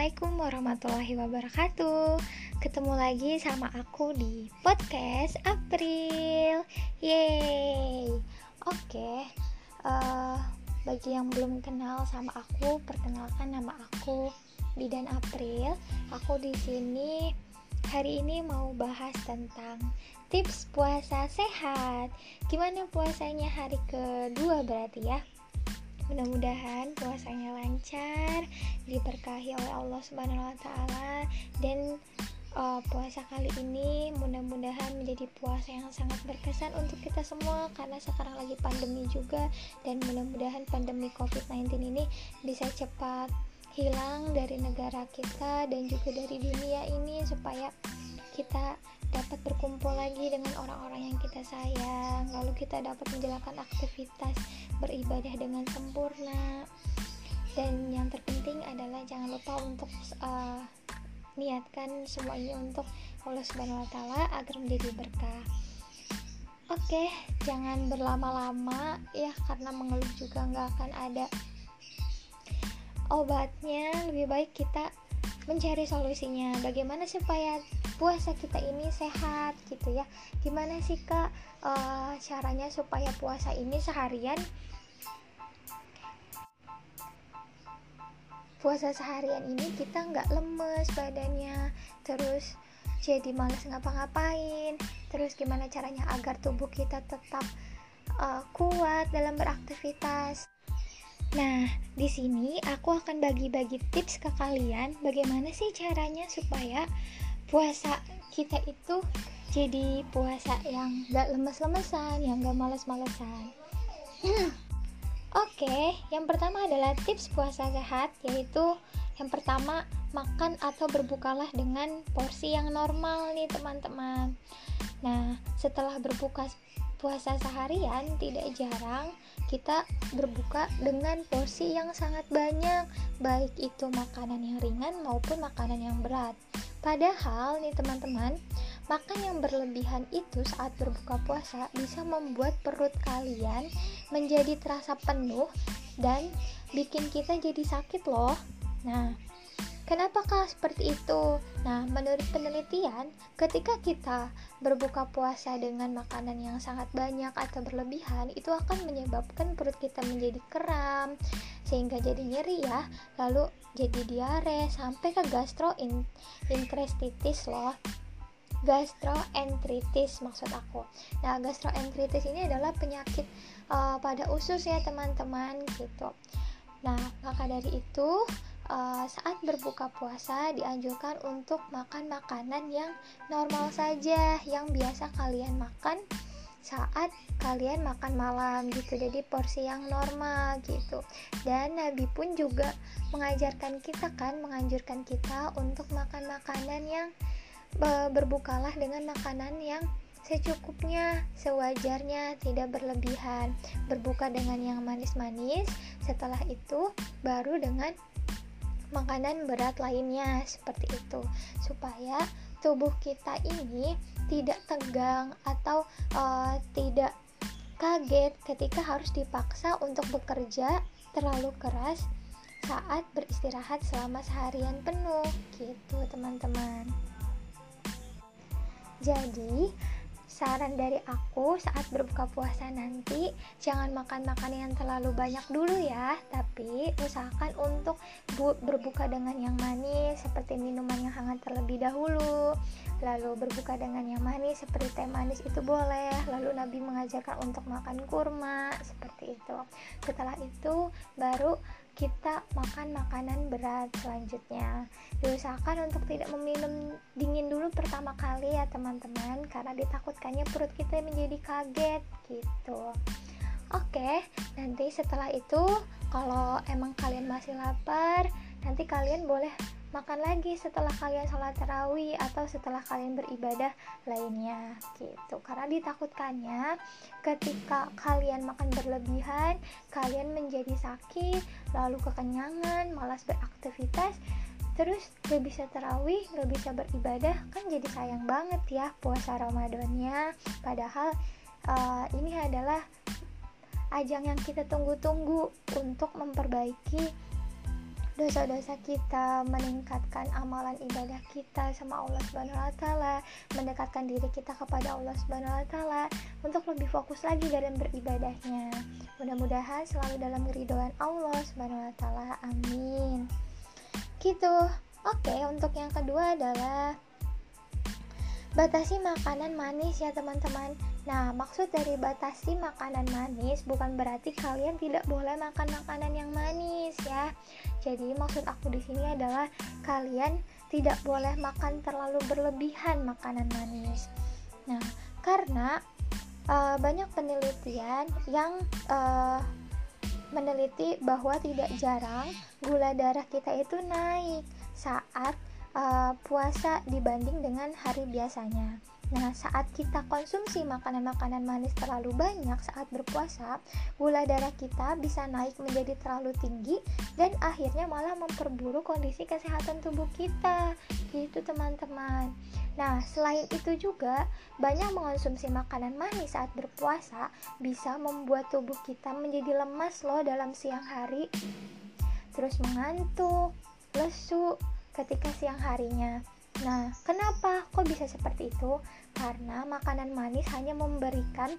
Assalamualaikum warahmatullahi wabarakatuh. Ketemu lagi sama aku di podcast April. Yeay. Oke uh, Bagi yang belum kenal sama aku Perkenalkan nama aku Bidan April. Aku di sini hari ini mau bahas tentang tips puasa sehat. Gimana puasanya hari kedua berarti ya Mudah-mudahan puasanya lancar, diberkahi oleh Allah Subhanahu wa taala. Dan uh, puasa kali ini mudah-mudahan menjadi puasa yang sangat berkesan untuk kita semua karena sekarang lagi pandemi juga. Dan mudah-mudahan pandemi Covid-19 ini bisa cepat hilang dari negara kita dan juga dari dunia ini supaya kita dapat berkumpul lagi dengan orang-orang yang kita sayang lalu kita dapat menjalankan aktivitas beribadah dengan sempurna dan yang terpenting adalah jangan lupa untuk uh, niatkan semua ini untuk Allah Subhanahu wa taala agar menjadi berkah. Oke, jangan berlama-lama ya karena mengeluh juga nggak akan ada obatnya. Lebih baik kita mencari solusinya. Bagaimana supaya puasa kita ini sehat gitu ya. Gimana sih kak uh, caranya supaya puasa ini seharian? Puasa seharian ini kita nggak lemes badannya terus jadi males ngapa-ngapain terus gimana caranya agar tubuh kita tetap uh, kuat dalam beraktivitas. Nah, di sini aku akan bagi-bagi tips ke kalian bagaimana sih caranya supaya puasa kita itu jadi puasa yang gak lemes-lemesan, yang gak males-malesan. Oke, okay, yang pertama adalah tips puasa sehat, yaitu yang pertama makan atau berbukalah dengan porsi yang normal nih teman-teman. Nah, setelah berbuka puasa seharian, tidak jarang kita berbuka dengan porsi yang sangat banyak, baik itu makanan yang ringan maupun makanan yang berat. Padahal nih teman-teman, makan yang berlebihan itu saat berbuka puasa bisa membuat perut kalian menjadi terasa penuh dan bikin kita jadi sakit loh. Nah, Kenapakah seperti itu? Nah, menurut penelitian, ketika kita berbuka puasa dengan makanan yang sangat banyak atau berlebihan, itu akan menyebabkan perut kita menjadi kram, sehingga jadi nyeri ya, lalu jadi diare sampai ke gastroenteritis loh gastroenteritis maksud aku. Nah, gastroenteritis ini adalah penyakit uh, pada usus ya teman-teman gitu. Nah, maka dari itu uh, saat berbuka puasa dianjurkan untuk makan makanan yang normal saja yang biasa kalian makan saat kalian makan malam gitu jadi porsi yang normal gitu dan Nabi pun juga mengajarkan kita kan menganjurkan kita untuk makan makanan yang berbukalah dengan makanan yang secukupnya, sewajarnya, tidak berlebihan. Berbuka dengan yang manis-manis, setelah itu baru dengan makanan berat lainnya seperti itu. Supaya tubuh kita ini tidak tegang atau uh, tidak kaget ketika harus dipaksa untuk bekerja terlalu keras saat beristirahat selama seharian penuh gitu teman-teman. Jadi saran dari aku saat berbuka puasa nanti jangan makan makan yang terlalu banyak dulu ya. Tapi usahakan untuk bu berbuka dengan yang manis seperti minuman yang hangat terlebih dahulu. Lalu berbuka dengan yang manis seperti teh manis itu boleh. Lalu Nabi mengajarkan untuk makan kurma seperti itu. Setelah itu baru kita makan makanan berat selanjutnya. Diusahakan untuk tidak meminum dingin dulu pertama kali ya teman-teman karena ditakutkannya perut kita menjadi kaget gitu. Oke nanti setelah itu kalau emang kalian masih lapar nanti kalian boleh makan lagi setelah kalian sholat tarawih atau setelah kalian beribadah lainnya gitu. Karena ditakutkannya ketika kalian makan berlebihan kalian menjadi sakit lalu kekenyangan malas beraktivitas terus gak bisa terawih gak bisa beribadah kan jadi sayang banget ya puasa ramadannya. Padahal uh, ini adalah ajang yang kita tunggu-tunggu untuk memperbaiki dosa-dosa kita, meningkatkan amalan ibadah kita sama Allah Subhanahu wa taala, mendekatkan diri kita kepada Allah Subhanahu wa taala untuk lebih fokus lagi dalam beribadahnya. Mudah-mudahan selalu dalam keridhaan Allah Subhanahu wa taala. Amin. Gitu. Oke, untuk yang kedua adalah batasi makanan manis ya teman-teman Nah, maksud dari batasi makanan manis bukan berarti kalian tidak boleh makan makanan yang manis ya. Jadi maksud aku di sini adalah kalian tidak boleh makan terlalu berlebihan makanan manis. Nah, karena uh, banyak penelitian yang uh, meneliti bahwa tidak jarang gula darah kita itu naik saat uh, puasa dibanding dengan hari biasanya. Nah, saat kita konsumsi makanan-makanan manis terlalu banyak saat berpuasa, gula darah kita bisa naik menjadi terlalu tinggi dan akhirnya malah memperburuk kondisi kesehatan tubuh kita. Gitu, teman-teman. Nah, selain itu juga banyak mengonsumsi makanan manis saat berpuasa bisa membuat tubuh kita menjadi lemas loh dalam siang hari. Terus mengantuk, lesu ketika siang harinya. Nah, kenapa kok bisa seperti itu? Karena makanan manis hanya memberikan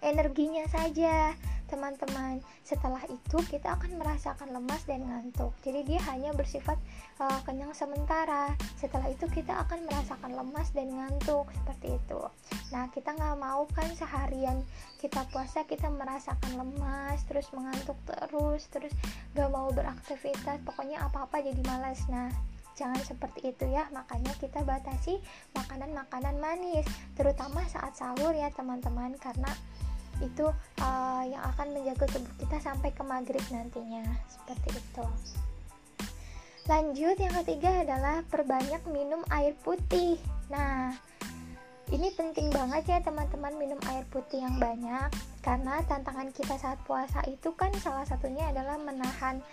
energinya saja, teman-teman. Setelah itu kita akan merasakan lemas dan ngantuk. Jadi dia hanya bersifat uh, kenyang sementara. Setelah itu kita akan merasakan lemas dan ngantuk seperti itu. Nah kita nggak mau kan seharian kita puasa kita merasakan lemas, terus mengantuk terus, terus nggak mau beraktivitas. Pokoknya apa-apa jadi malas. Nah jangan seperti itu ya. Makanya kita batasi makanan-makanan manis terutama saat sahur ya teman-teman. Karena itu uh, yang akan menjaga tubuh kita sampai ke maghrib nantinya. Seperti itu. Lanjut yang ketiga adalah perbanyak minum air putih. Nah ini penting banget ya teman-teman minum air putih yang banyak. Karena tantangan kita saat puasa itu kan salah satunya adalah menahan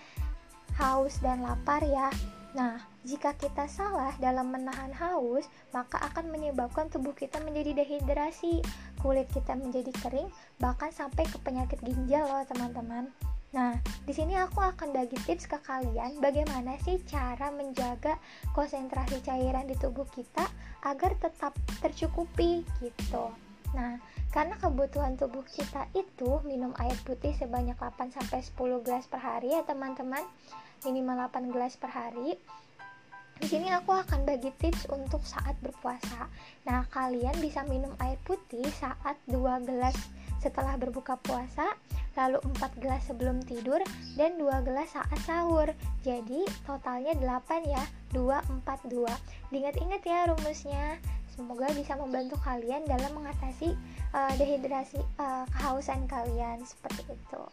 haus dan lapar ya Nah, jika kita salah dalam menahan haus, maka akan menyebabkan tubuh kita menjadi dehidrasi, kulit kita menjadi kering, bahkan sampai ke penyakit ginjal loh, teman-teman. Nah, di sini aku akan bagi tips ke kalian bagaimana sih cara menjaga konsentrasi cairan di tubuh kita agar tetap tercukupi gitu. Nah, karena kebutuhan tubuh kita itu minum air putih sebanyak 8 sampai 10 gelas per hari ya, teman-teman minimal 8 gelas per hari di sini aku akan bagi tips untuk saat berpuasa. Nah, kalian bisa minum air putih saat 2 gelas setelah berbuka puasa, lalu 4 gelas sebelum tidur, dan 2 gelas saat sahur. Jadi, totalnya 8 ya, 2, 4, 2. Diingat-ingat ya rumusnya. Semoga bisa membantu kalian dalam mengatasi uh, dehidrasi uh, kehausan kalian seperti itu.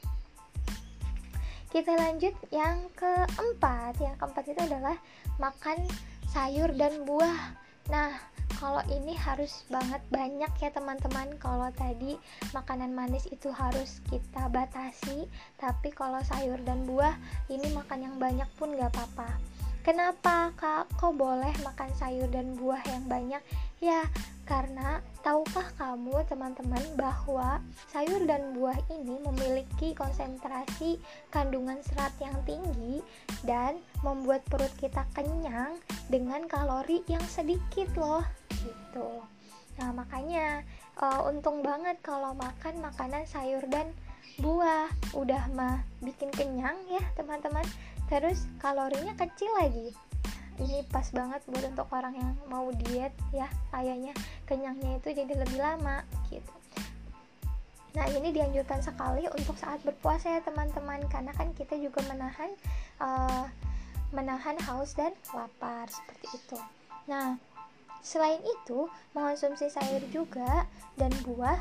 Kita lanjut yang keempat. Yang keempat itu adalah makan sayur dan buah. Nah kalau ini harus banget banyak ya teman-teman. Kalau tadi makanan manis itu harus kita batasi tapi kalau sayur dan buah ini makan yang banyak pun gak apa-apa Kenapa kak kok boleh makan sayur dan buah yang banyak? Ya, karena tahukah kamu teman-teman bahwa sayur dan buah ini memiliki konsentrasi kandungan serat yang tinggi dan membuat perut kita kenyang dengan kalori yang sedikit loh, gitu. Nah, makanya uh, untung banget kalau makan makanan sayur dan buah udah mah bikin kenyang ya teman-teman terus kalorinya kecil lagi. Ini pas banget buat untuk orang yang mau diet ya kayaknya kenyangnya itu jadi lebih lama gitu. Nah ini dianjurkan sekali untuk saat berpuasa ya teman-teman. Karena kan kita juga menahan uh, menahan haus dan lapar seperti itu. Nah selain itu mengonsumsi sayur juga dan buah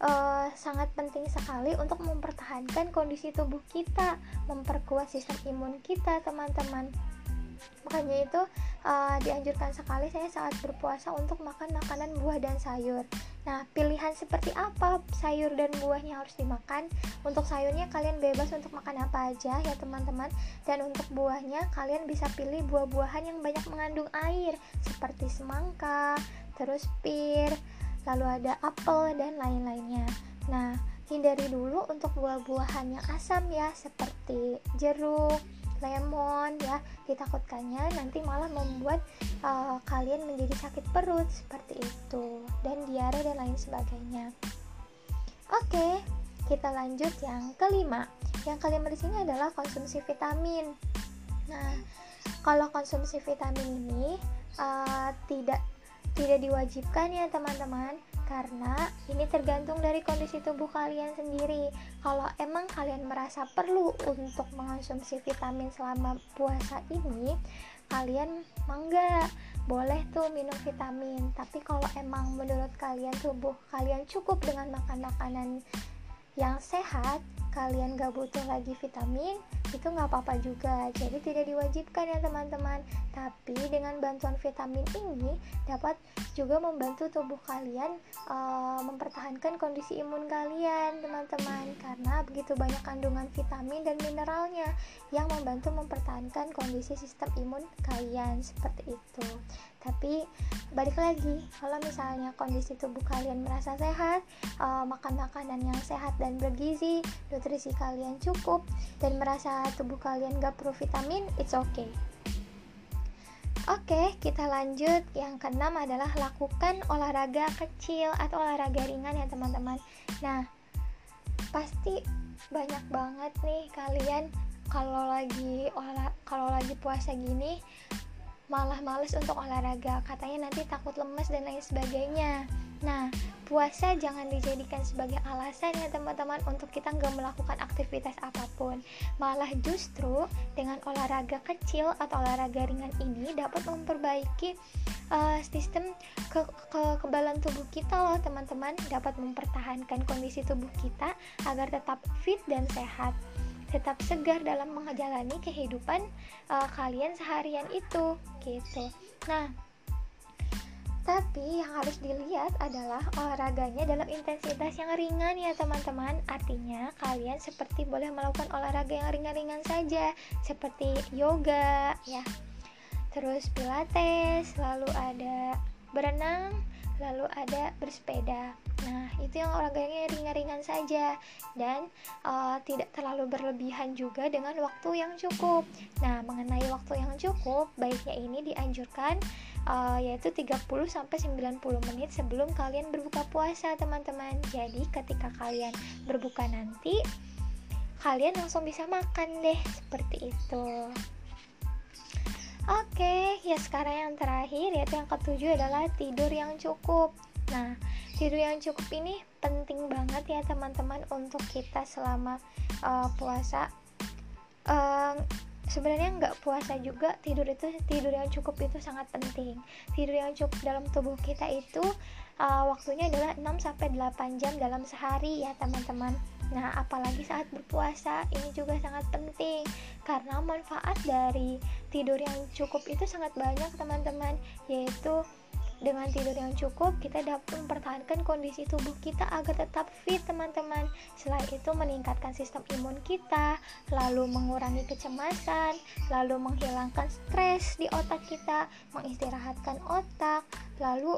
uh, sangat penting sekali untuk mempertahankan kondisi tubuh kita, memperkuat sistem imun kita, teman-teman. Makanya itu uh, dianjurkan sekali saya saat berpuasa untuk makan makanan buah dan sayur. Nah, pilihan seperti apa sayur dan buahnya harus dimakan? Untuk sayurnya kalian bebas untuk makan apa aja ya teman-teman. Dan untuk buahnya kalian bisa pilih buah-buahan yang banyak mengandung air seperti semangka, terus pir, lalu ada apel dan lain-lainnya. Nah, hindari dulu untuk buah-buahan yang asam ya, seperti jeruk, lemon ya. Ditakutkannya nanti malah membuat uh, kalian menjadi sakit perut seperti itu. Dan diare dan lain sebagainya. Oke kita lanjut yang kelima. Yang kelima di sini adalah konsumsi vitamin. Nah kalau konsumsi vitamin ini uh, tidak tidak diwajibkan ya teman-teman karena ini tergantung dari kondisi tubuh kalian sendiri. Kalau emang kalian merasa perlu untuk mengonsumsi vitamin selama puasa ini, kalian mangga boleh tuh minum vitamin. Tapi kalau emang menurut kalian tubuh kalian cukup dengan makan makanan yang sehat, kalian gak butuh lagi vitamin itu nggak apa-apa juga. Jadi tidak diwajibkan ya teman-teman. Tapi dengan bantuan vitamin ini dapat juga membantu tubuh kalian uh, mempertahankan kondisi imun kalian teman-teman. Karena begitu banyak kandungan vitamin dan mineralnya yang membantu mempertahankan kondisi sistem imun kalian. Seperti itu tapi balik lagi kalau misalnya kondisi tubuh kalian merasa sehat uh, makan makanan yang sehat dan bergizi nutrisi kalian cukup dan merasa tubuh kalian gak perlu vitamin it's okay Oke, kita lanjut. Yang keenam adalah lakukan olahraga kecil atau olahraga ringan ya teman-teman. Nah, pasti banyak banget nih kalian kalau lagi olah kalau lagi puasa gini malah males untuk olahraga katanya nanti takut lemes dan lain sebagainya. Nah puasa jangan dijadikan sebagai alasan ya teman-teman untuk kita nggak melakukan aktivitas apa pun. Malah justru dengan olahraga kecil atau olahraga ringan ini dapat memperbaiki uh, sistem ke kekebalan tubuh kita loh teman-teman. Dapat mempertahankan kondisi tubuh kita agar tetap fit dan sehat tetap segar dalam menjalani kehidupan uh, kalian seharian itu gitu. Nah tapi yang harus dilihat adalah olahraganya dalam intensitas yang ringan ya teman-teman. Artinya kalian seperti boleh melakukan olahraga yang ringan-ringan saja seperti yoga ya. Terus pilates lalu ada berenang lalu ada bersepeda. Nah itu yang olahraganya ringan-ringan saja dan uh, tidak terlalu berlebihan juga dengan waktu yang cukup. Nah mengenai waktu yang cukup baiknya ini dianjurkan uh, yaitu 30 sampai 90 menit sebelum kalian berbuka puasa teman-teman. Jadi ketika kalian berbuka nanti kalian langsung bisa makan deh seperti itu Oke, ya sekarang yang terakhir yaitu yang ketujuh adalah tidur yang cukup. Nah, tidur yang cukup ini penting banget ya teman-teman untuk kita selama uh, puasa. Uh, sebenarnya nggak puasa juga tidur itu tidur yang cukup itu sangat penting. Tidur yang cukup dalam tubuh kita itu uh, waktunya adalah 6 sampai 8 jam dalam sehari ya teman-teman. Nah, apalagi saat berpuasa ini juga sangat penting karena manfaat dari tidur yang cukup itu sangat banyak, teman-teman, yaitu dengan tidur yang cukup, kita dapat mempertahankan kondisi tubuh kita agar tetap fit, teman-teman. Selain itu, meningkatkan sistem imun kita, lalu mengurangi kecemasan, lalu menghilangkan stres di otak kita, mengistirahatkan otak, lalu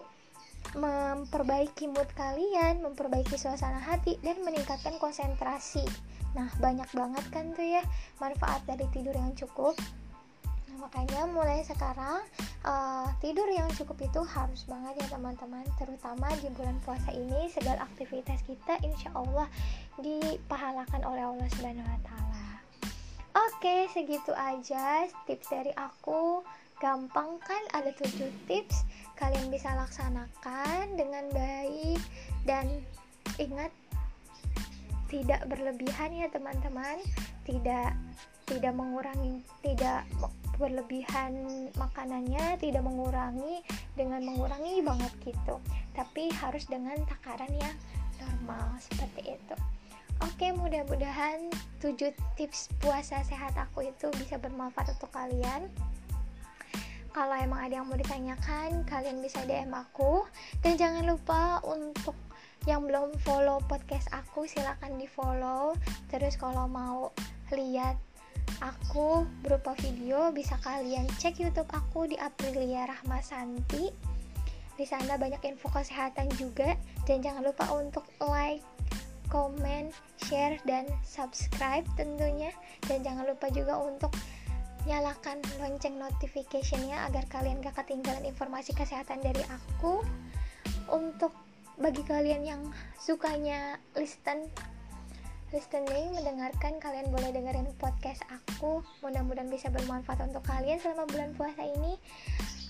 memperbaiki mood kalian, memperbaiki suasana hati, dan meningkatkan konsentrasi. Nah, banyak banget kan tuh ya manfaat dari tidur yang cukup. Makanya mulai sekarang uh, tidur yang cukup itu harus banget ya teman-teman, terutama di bulan puasa ini segala aktivitas kita insya Allah dipahalakan oleh Allah Subhanahu Wa Taala. Oke, segitu aja tips dari aku. Gampang kan ada 7 tips kalian bisa laksanakan dengan baik dan ingat tidak berlebihan ya teman-teman tidak tidak mengurangi tidak berlebihan makanannya tidak mengurangi dengan mengurangi banget gitu. Tapi harus dengan takaran yang normal seperti itu. Oke mudah-mudahan 7 tips puasa sehat aku itu bisa bermanfaat untuk kalian. Kalau emang ada yang mau ditanyakan kalian bisa DM aku. Dan jangan lupa untuk yang belum follow podcast aku silahkan di follow terus kalau mau lihat aku berupa video bisa kalian cek YouTube aku di Aprilia Rahmasanti di sana banyak info kesehatan juga. Dan jangan lupa untuk like comment, share dan subscribe tentunya. Dan jangan lupa juga untuk nyalakan lonceng notificationnya agar kalian gak ketinggalan informasi kesehatan dari aku. Untuk bagi kalian yang sukanya listen listening mendengarkan kalian boleh dengerin podcast aku. Mudah-mudahan bisa bermanfaat untuk kalian selama bulan puasa ini.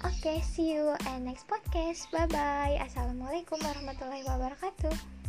Oke okay, see you and next podcast. Bye bye assalamualaikum warahmatullahi wabarakatuh